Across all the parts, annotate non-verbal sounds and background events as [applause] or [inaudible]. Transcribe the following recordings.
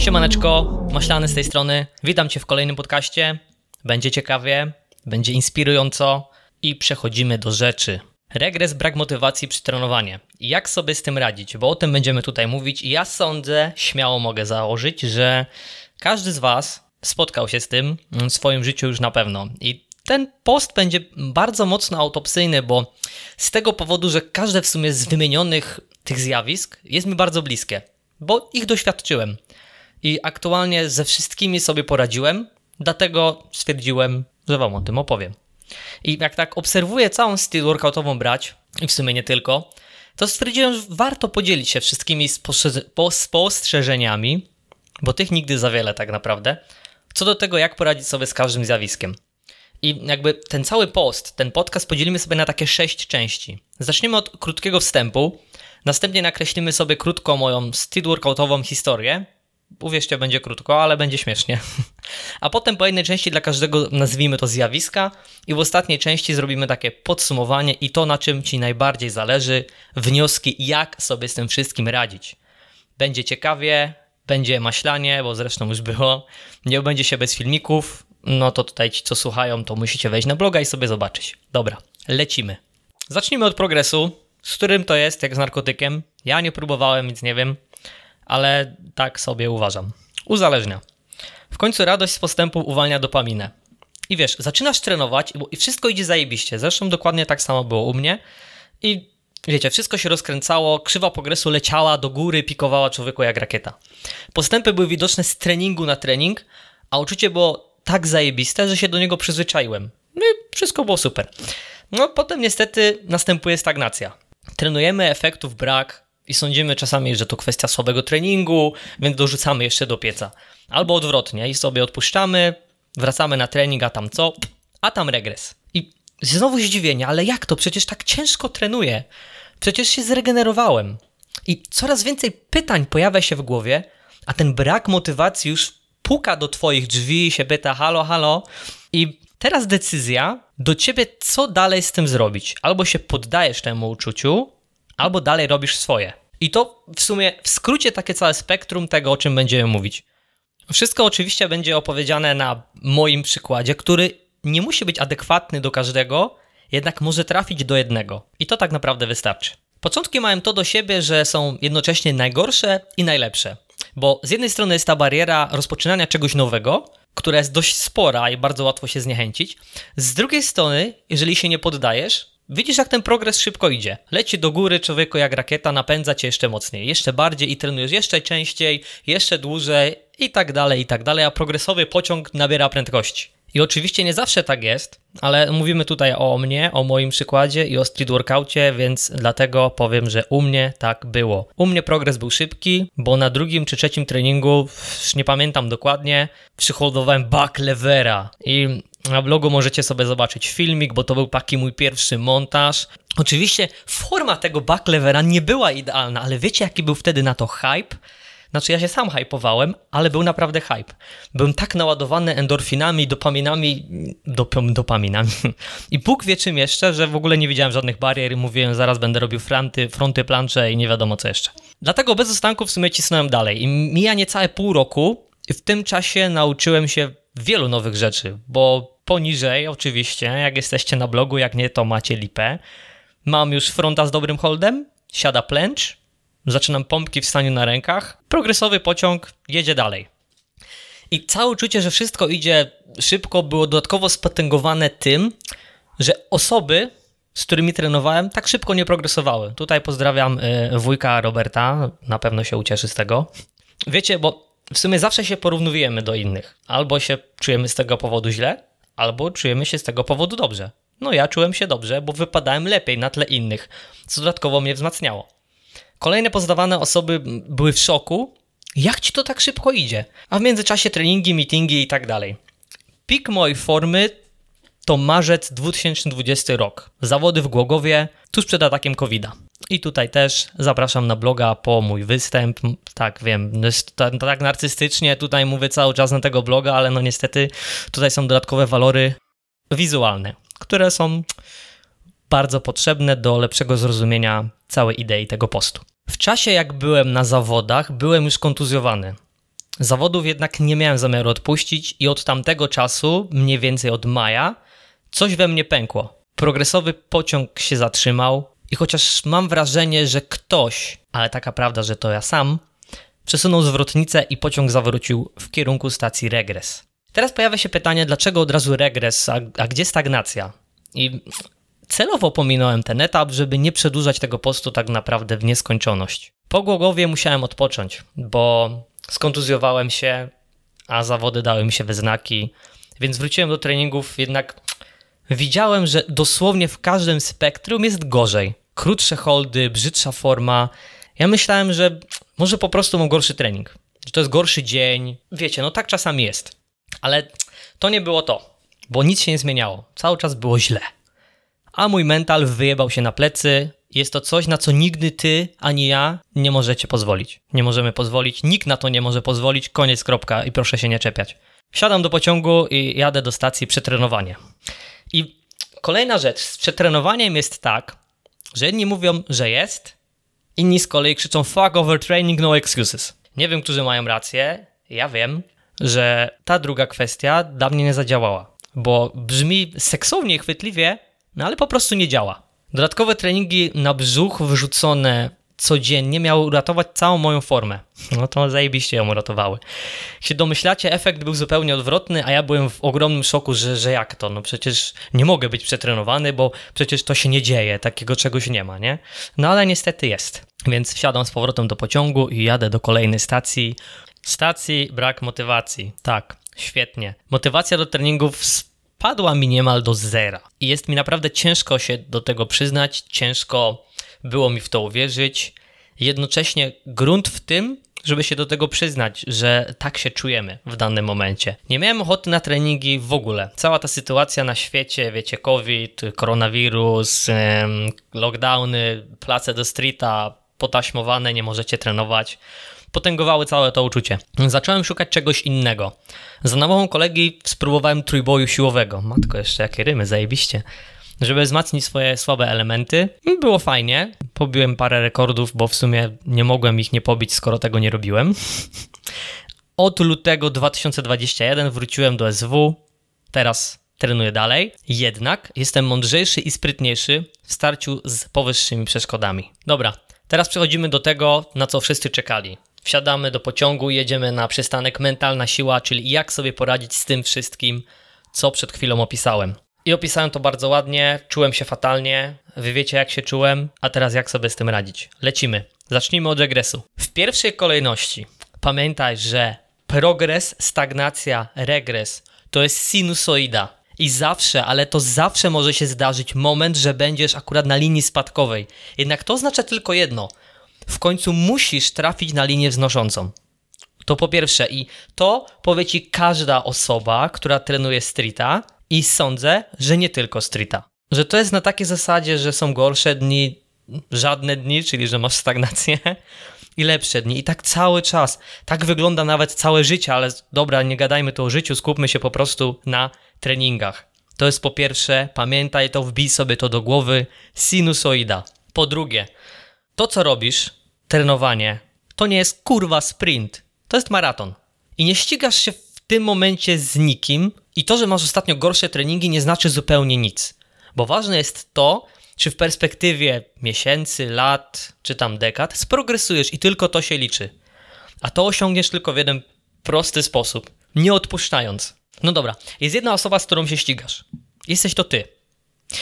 Siemaneczko, Maślany z tej strony. Witam Cię w kolejnym podcaście. Będzie ciekawie, będzie inspirująco i przechodzimy do rzeczy. Regres, brak motywacji przy trenowaniu. Jak sobie z tym radzić? Bo o tym będziemy tutaj mówić i ja sądzę, śmiało mogę założyć, że każdy z Was spotkał się z tym w swoim życiu już na pewno. I ten post będzie bardzo mocno autopsyjny, bo z tego powodu, że każde w sumie z wymienionych tych zjawisk jest mi bardzo bliskie, bo ich doświadczyłem. I aktualnie ze wszystkimi sobie poradziłem, dlatego stwierdziłem, że Wam o tym opowiem. I jak tak obserwuję całą styl workoutową brać, i w sumie nie tylko, to stwierdziłem, że warto podzielić się wszystkimi spostrzeżeniami, bo tych nigdy za wiele tak naprawdę, co do tego, jak poradzić sobie z każdym zjawiskiem. I jakby ten cały post, ten podcast podzielimy sobie na takie sześć części. Zaczniemy od krótkiego wstępu, następnie nakreślimy sobie krótko moją street workoutową historię. Uwierzcie, będzie krótko, ale będzie śmiesznie. [laughs] A potem po jednej części dla każdego nazwijmy to zjawiska i w ostatniej części zrobimy takie podsumowanie i to, na czym Ci najbardziej zależy, wnioski, jak sobie z tym wszystkim radzić. Będzie ciekawie, będzie maślanie, bo zresztą już było. Nie będzie się bez filmików, no to tutaj ci, co słuchają, to musicie wejść na bloga i sobie zobaczyć. Dobra, lecimy. Zacznijmy od progresu, z którym to jest, jak z narkotykiem. Ja nie próbowałem, nic nie wiem, ale tak sobie uważam. Uzależnia. W końcu radość z postępu uwalnia dopaminę. I wiesz, zaczynasz trenować i wszystko idzie zajebiście. Zresztą dokładnie tak samo było u mnie. I wiecie, wszystko się rozkręcało, krzywa progresu leciała do góry, pikowała człowieku jak rakieta. Postępy były widoczne z treningu na trening, a uczucie było tak zajebiste, że się do niego przyzwyczaiłem. No i wszystko było super. No potem niestety następuje stagnacja. Trenujemy, efektów brak i sądzimy czasami, że to kwestia słabego treningu, więc dorzucamy jeszcze do pieca. Albo odwrotnie i sobie odpuszczamy, wracamy na trening, a tam co? A tam regres. I znowu zdziwienie, ale jak to? Przecież tak ciężko trenuję. Przecież się zregenerowałem. I coraz więcej pytań pojawia się w głowie, a ten brak motywacji już puka do twoich drzwi i się pyta halo, halo i teraz decyzja do ciebie, co dalej z tym zrobić. Albo się poddajesz temu uczuciu, albo dalej robisz swoje. I to w sumie w skrócie takie całe spektrum tego, o czym będziemy mówić. Wszystko oczywiście będzie opowiedziane na moim przykładzie, który nie musi być adekwatny do każdego, jednak może trafić do jednego. I to tak naprawdę wystarczy. Początki mają to do siebie, że są jednocześnie najgorsze i najlepsze. Bo z jednej strony jest ta bariera rozpoczynania czegoś nowego, która jest dość spora i bardzo łatwo się zniechęcić. Z drugiej strony, jeżeli się nie poddajesz, widzisz jak ten progres szybko idzie. Leci do góry człowieku jak rakieta, napędza cię jeszcze mocniej, jeszcze bardziej i trenujesz jeszcze częściej, jeszcze dłużej i tak dalej, i tak dalej, a progresowy pociąg nabiera prędkości. I oczywiście nie zawsze tak jest, ale mówimy tutaj o mnie, o moim przykładzie i o street workoutie, więc dlatego powiem, że u mnie tak było. U mnie progres był szybki, bo na drugim czy trzecim treningu, już nie pamiętam dokładnie, przyhodowałem back levera i na blogu możecie sobie zobaczyć filmik, bo to był taki mój pierwszy montaż. Oczywiście forma tego back levera nie była idealna, ale wiecie jaki był wtedy na to hype? Znaczy ja się sam hypowałem, ale był naprawdę hype. Byłem tak naładowany endorfinami, dopaminami, dop dopaminami i Bóg wie czym jeszcze, że w ogóle nie widziałem żadnych barier i mówiłem zaraz będę robił fronty, fronty plancze i nie wiadomo co jeszcze. Dlatego bez ustanku w sumie cisnąłem dalej i mija niecałe pół roku w tym czasie nauczyłem się wielu nowych rzeczy, bo poniżej oczywiście, jak jesteście na blogu, jak nie to macie lipę, mam już fronta z dobrym holdem, siada plęcz, zaczynam pompki w stanie na rękach, progresowy pociąg jedzie dalej. I całe uczucie, że wszystko idzie szybko, było dodatkowo spotęgowane tym, że osoby, z którymi trenowałem, tak szybko nie progresowały. Tutaj pozdrawiam y, wujka Roberta, na pewno się ucieszy z tego. Wiecie, bo w sumie zawsze się porównujemy do innych. Albo się czujemy z tego powodu źle, albo czujemy się z tego powodu dobrze. No ja czułem się dobrze, bo wypadałem lepiej na tle innych, co dodatkowo mnie wzmacniało. Kolejne poznawane osoby były w szoku, jak ci to tak szybko idzie? A w międzyczasie treningi, meetingi i tak dalej. Pik mojej formy to marzec 2020 rok. Zawody w Głogowie tuż przed atakiem covid -a. I tutaj też zapraszam na bloga po mój występ. Tak, wiem, tak narcystycznie tutaj mówię cały czas na tego bloga, ale no niestety tutaj są dodatkowe walory wizualne, które są bardzo potrzebne do lepszego zrozumienia całej idei tego postu. W czasie jak byłem na zawodach, byłem już kontuzjowany. Zawodów jednak nie miałem zamiaru odpuścić i od tamtego czasu, mniej więcej od maja, coś we mnie pękło. Progresowy pociąg się zatrzymał i chociaż mam wrażenie, że ktoś, ale taka prawda, że to ja sam, przesunął zwrotnicę i pociąg zawrócił w kierunku stacji regres. Teraz pojawia się pytanie, dlaczego od razu regres, a, a gdzie stagnacja? I celowo pominąłem ten etap, żeby nie przedłużać tego postu tak naprawdę w nieskończoność. Po Głogowie musiałem odpocząć, bo skontuzjowałem się, a zawody dały mi się we znaki, więc wróciłem do treningów, jednak widziałem, że dosłownie w każdym spektrum jest gorzej. Krótsze holdy, brzydsza forma. Ja myślałem, że może po prostu mam gorszy trening, że to jest gorszy dzień. Wiecie, no tak czasami jest. Ale to nie było to, bo nic się nie zmieniało. Cały czas było źle. A mój mental wyjebał się na plecy. Jest to coś, na co nigdy ty ani ja nie możecie pozwolić. Nie możemy pozwolić, nikt na to nie może pozwolić. Koniec, kropka i proszę się nie czepiać. Wsiadam do pociągu i jadę do stacji przetrenowanie. I kolejna rzecz z przetrenowaniem jest tak, że jedni mówią, że jest, inni z kolei krzyczą fuck overtraining, no excuses. Nie wiem, którzy mają rację, ja wiem, że ta druga kwestia dla mnie nie zadziałała, bo brzmi seksownie chwytliwie, no ale po prostu nie działa. Dodatkowe treningi na brzuch wrzucone codziennie miały uratować całą moją formę. No to zajebiście ją uratowały. Jak się domyślacie, efekt był zupełnie odwrotny, a ja byłem w ogromnym szoku, że, że jak to? No przecież nie mogę być przetrenowany, bo przecież to się nie dzieje, takiego czegoś nie ma, nie? No ale niestety jest. Więc wsiadam z powrotem do pociągu i jadę do kolejnej stacji. Stacji brak motywacji. Tak, świetnie. Motywacja do treningów spadła mi niemal do zera. I jest mi naprawdę ciężko się do tego przyznać, ciężko było mi w to uwierzyć. Jednocześnie grunt w tym, żeby się do tego przyznać, że tak się czujemy w danym momencie. Nie miałem ochoty na treningi w ogóle. Cała ta sytuacja na świecie, wiecie, COVID, koronawirus, lockdowny, place do streeta, potaśmowane, nie możecie trenować potęgowały całe to uczucie. Zacząłem szukać czegoś innego. Za namową kolegi spróbowałem trójboju siłowego. Matko, jeszcze jakie rymy, zajebiście. Żeby wzmacnić swoje słabe elementy. Było fajnie. Pobiłem parę rekordów, bo w sumie nie mogłem ich nie pobić, skoro tego nie robiłem. [laughs] Od lutego 2021 wróciłem do SW. Teraz trenuję dalej. Jednak jestem mądrzejszy i sprytniejszy w starciu z powyższymi przeszkodami. Dobra, teraz przechodzimy do tego, na co wszyscy czekali. Wsiadamy do pociągu, jedziemy na przystanek mentalna siła, czyli jak sobie poradzić z tym wszystkim, co przed chwilą opisałem. I opisałem to bardzo ładnie, czułem się fatalnie, wy wiecie jak się czułem, a teraz jak sobie z tym radzić. Lecimy. Zacznijmy od regresu. W pierwszej kolejności pamiętaj, że progres, stagnacja, regres to jest sinusoida. I zawsze, ale to zawsze może się zdarzyć moment, że będziesz akurat na linii spadkowej. Jednak to oznacza tylko jedno – w końcu musisz trafić na linię wznoszącą. To po pierwsze i to powie ci każda osoba, która trenuje streeta i sądzę, że nie tylko streeta. Że to jest na takiej zasadzie, że są gorsze dni, żadne dni, czyli że masz stagnację i lepsze dni. I tak cały czas. Tak wygląda nawet całe życie, ale dobra, nie gadajmy tu o życiu, skupmy się po prostu na treningach. To jest po pierwsze, pamiętaj to, wbij sobie to do głowy, sinusoida. Po drugie, to co robisz, trenowanie, to nie jest kurwa sprint, to jest maraton. I nie ścigasz się w tym momencie z nikim i to, że masz ostatnio gorsze treningi nie znaczy zupełnie nic. Bo ważne jest to, czy w perspektywie miesięcy, lat, czy tam dekad sprogresujesz i tylko to się liczy. A to osiągniesz tylko w jeden prosty sposób, nie odpuszczając. No dobra, jest jedna osoba, z którą się ścigasz. Jesteś to ty.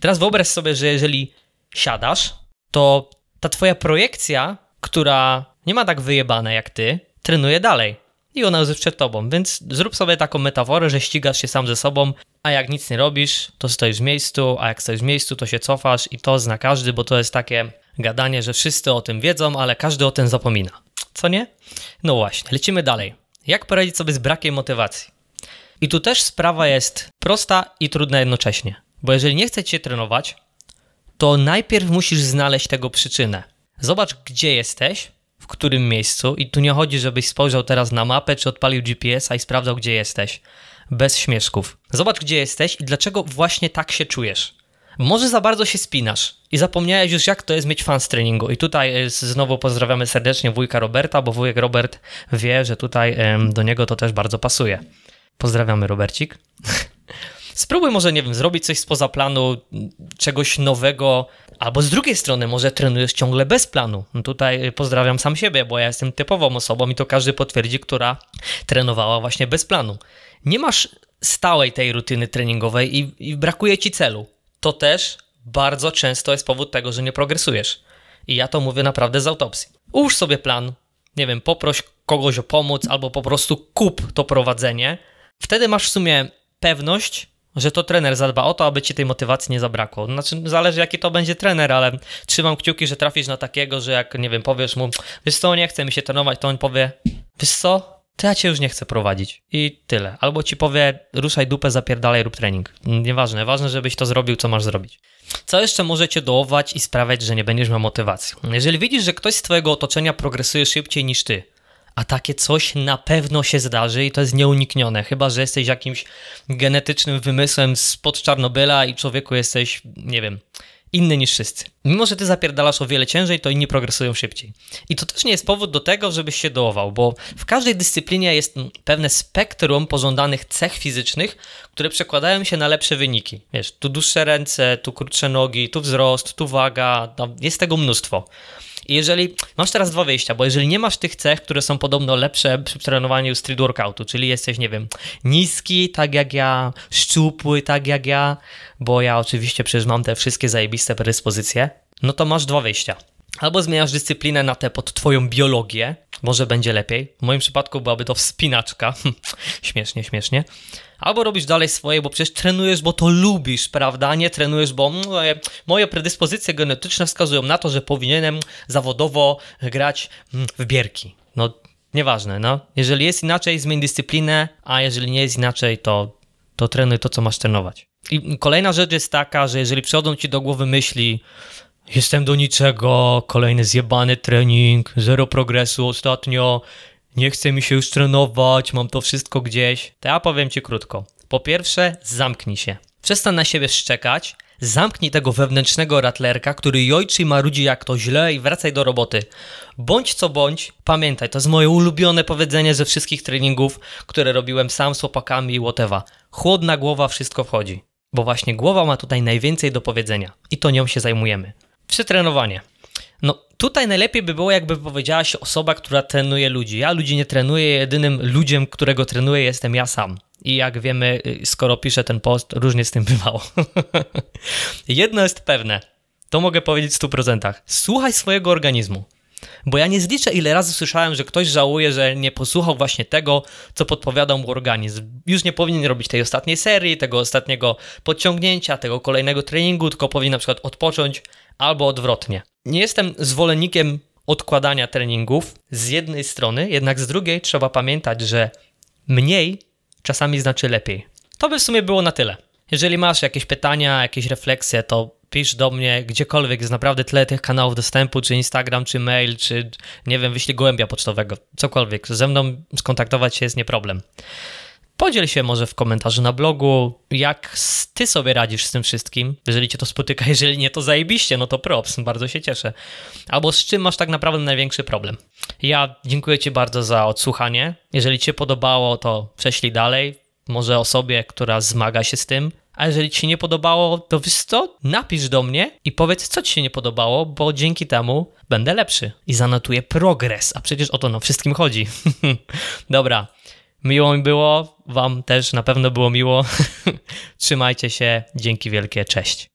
Teraz wyobraź sobie, że jeżeli siadasz, to ta twoja projekcja która nie ma tak wyjebane jak ty, trenuje dalej. I ona jest przed tobą, więc zrób sobie taką metaforę, że ścigasz się sam ze sobą, a jak nic nie robisz, to stoisz w miejscu, a jak stoisz w miejscu, to się cofasz i to zna każdy, bo to jest takie gadanie, że wszyscy o tym wiedzą, ale każdy o tym zapomina. Co nie? No właśnie, lecimy dalej. Jak poradzić sobie z brakiem motywacji? I tu też sprawa jest prosta i trudna jednocześnie, bo jeżeli nie chcecie trenować, to najpierw musisz znaleźć tego przyczynę. Zobacz, gdzie jesteś, w którym miejscu, i tu nie chodzi, żebyś spojrzał teraz na mapę, czy odpalił GPS-a i sprawdzał, gdzie jesteś. Bez śmieszków. Zobacz, gdzie jesteś i dlaczego właśnie tak się czujesz. Może za bardzo się spinasz i zapomniałeś już, jak to jest mieć fan z treningu. I tutaj e, znowu pozdrawiamy serdecznie wujka Roberta, bo wujek Robert wie, że tutaj do niego to też bardzo pasuje. Pozdrawiamy, Robercik. [laughs] Spróbuj może, nie wiem, zrobić coś spoza planu, czegoś nowego, albo z drugiej strony może trenujesz ciągle bez planu. No tutaj pozdrawiam sam siebie, bo ja jestem typową osobą i to każdy potwierdzi, która trenowała właśnie bez planu. Nie masz stałej tej rutyny treningowej i, i brakuje ci celu. To też bardzo często jest powód tego, że nie progresujesz. I ja to mówię naprawdę z autopsji. Ułóż sobie plan, nie wiem, poproś kogoś o pomoc, albo po prostu kup to prowadzenie. Wtedy masz w sumie pewność, że to trener zadba o to, aby ci tej motywacji nie zabrakło. Znaczy, zależy jaki to będzie trener, ale trzymam kciuki, że trafisz na takiego, że jak, nie wiem, powiesz mu, wiesz co, nie chce mi się trenować, to on powie, wiesz co, to ja cię już nie chcę prowadzić. I tyle. Albo ci powie, ruszaj dupę, zapierdalaj, rób trening. Nieważne, ważne, żebyś to zrobił, co masz zrobić. Co jeszcze może cię dołować i sprawiać, że nie będziesz miał motywacji? Jeżeli widzisz, że ktoś z twojego otoczenia progresuje szybciej niż ty, a takie coś na pewno się zdarzy i to jest nieuniknione, chyba że jesteś jakimś genetycznym wymysłem spod Czarnobyla i człowieku jesteś, nie wiem, inny niż wszyscy. Mimo, że ty zapierdalasz o wiele ciężej, to inni progresują szybciej. I to też nie jest powód do tego, żebyś się dołował, bo w każdej dyscyplinie jest pewne spektrum pożądanych cech fizycznych, które przekładają się na lepsze wyniki. Wiesz, tu dłuższe ręce, tu krótsze nogi, tu wzrost, tu waga, jest tego mnóstwo. I jeżeli masz teraz dwa wyjścia, bo jeżeli nie masz tych cech, które są podobno lepsze przy trenowaniu street workoutu, czyli jesteś, nie wiem, niski, tak jak ja, szczupły, tak jak ja, bo ja oczywiście przecież mam te wszystkie zajebiste predyspozycje, no to masz dwa wyjścia. Albo zmieniasz dyscyplinę na tę pod twoją biologię, może będzie lepiej. W moim przypadku byłaby to wspinaczka. [laughs] śmiesznie, śmiesznie. Albo robisz dalej swoje, bo przecież trenujesz, bo to lubisz, prawda? Nie trenujesz, bo mm, moje predyspozycje genetyczne wskazują na to, że powinienem zawodowo grać mm, w bierki. No, nieważne, no. Jeżeli jest inaczej, zmień dyscyplinę, a jeżeli nie jest inaczej, to, to trenuj to, co masz trenować. I kolejna rzecz jest taka, że jeżeli przychodzą ci do głowy myśli, jestem do niczego, kolejny zjebany trening, zero progresu ostatnio, nie chce mi się już trenować, mam to wszystko gdzieś. To ja powiem ci krótko. Po pierwsze, zamknij się. Przestań na siebie szczekać, zamknij tego wewnętrznego ratlerka, który jojczy i marudzi jak to źle i wracaj do roboty. Bądź co bądź, pamiętaj, to jest moje ulubione powiedzenie ze wszystkich treningów, które robiłem sam z chłopakami i whatever. Chłodna głowa, wszystko wchodzi. Bo właśnie głowa ma tutaj najwięcej do powiedzenia i to nią się zajmujemy. Przetrenowanie. No tutaj najlepiej by było, jakby powiedziała się osoba, która trenuje ludzi. Ja ludzi nie trenuję, jedynym ludziem, którego trenuję jestem ja sam. I jak wiemy, y, skoro piszę ten post, różnie z tym bywało. [laughs] Jedno jest pewne, to mogę powiedzieć w 100%. Słuchaj swojego organizmu. Bo ja nie zliczę, ile razy słyszałem, że ktoś żałuje, że nie posłuchał właśnie tego, co podpowiadał mu organizm. Już nie powinien robić tej ostatniej serii, tego ostatniego podciągnięcia, tego kolejnego treningu, tylko powinien na przykład odpocząć albo odwrotnie. Nie jestem zwolennikiem odkładania treningów z jednej strony, jednak z drugiej trzeba pamiętać, że mniej czasami znaczy lepiej. To by w sumie było na tyle. Jeżeli masz jakieś pytania, jakieś refleksje, to pisz do mnie gdziekolwiek, jest naprawdę tyle tych kanałów dostępu, czy Instagram, czy mail, czy nie wiem, wyślij gołębia pocztowego, cokolwiek. Ze mną skontaktować się jest nie problem. Podziel się może w komentarzu na blogu, jak ty sobie radzisz z tym wszystkim, jeżeli cię to spotyka, [laughs] jeżeli nie, to zajebiście, no to props, bardzo się cieszę. Albo z czym masz tak naprawdę największy problem. Ja dziękuję ci bardzo za odsłuchanie. Jeżeli ci się podobało, to prześlij dalej, może osobie, która zmaga się z tym. A jeżeli ci się nie podobało, to wiesz co? Napisz do mnie i powiedz, co ci się nie podobało, bo dzięki temu będę lepszy i zanotuję progres. A przecież o to na wszystkim chodzi. [laughs] Dobra, Miło mi było, Wam też na pewno było miło. [laughs] Trzymajcie się, dzięki wielkie, cześć.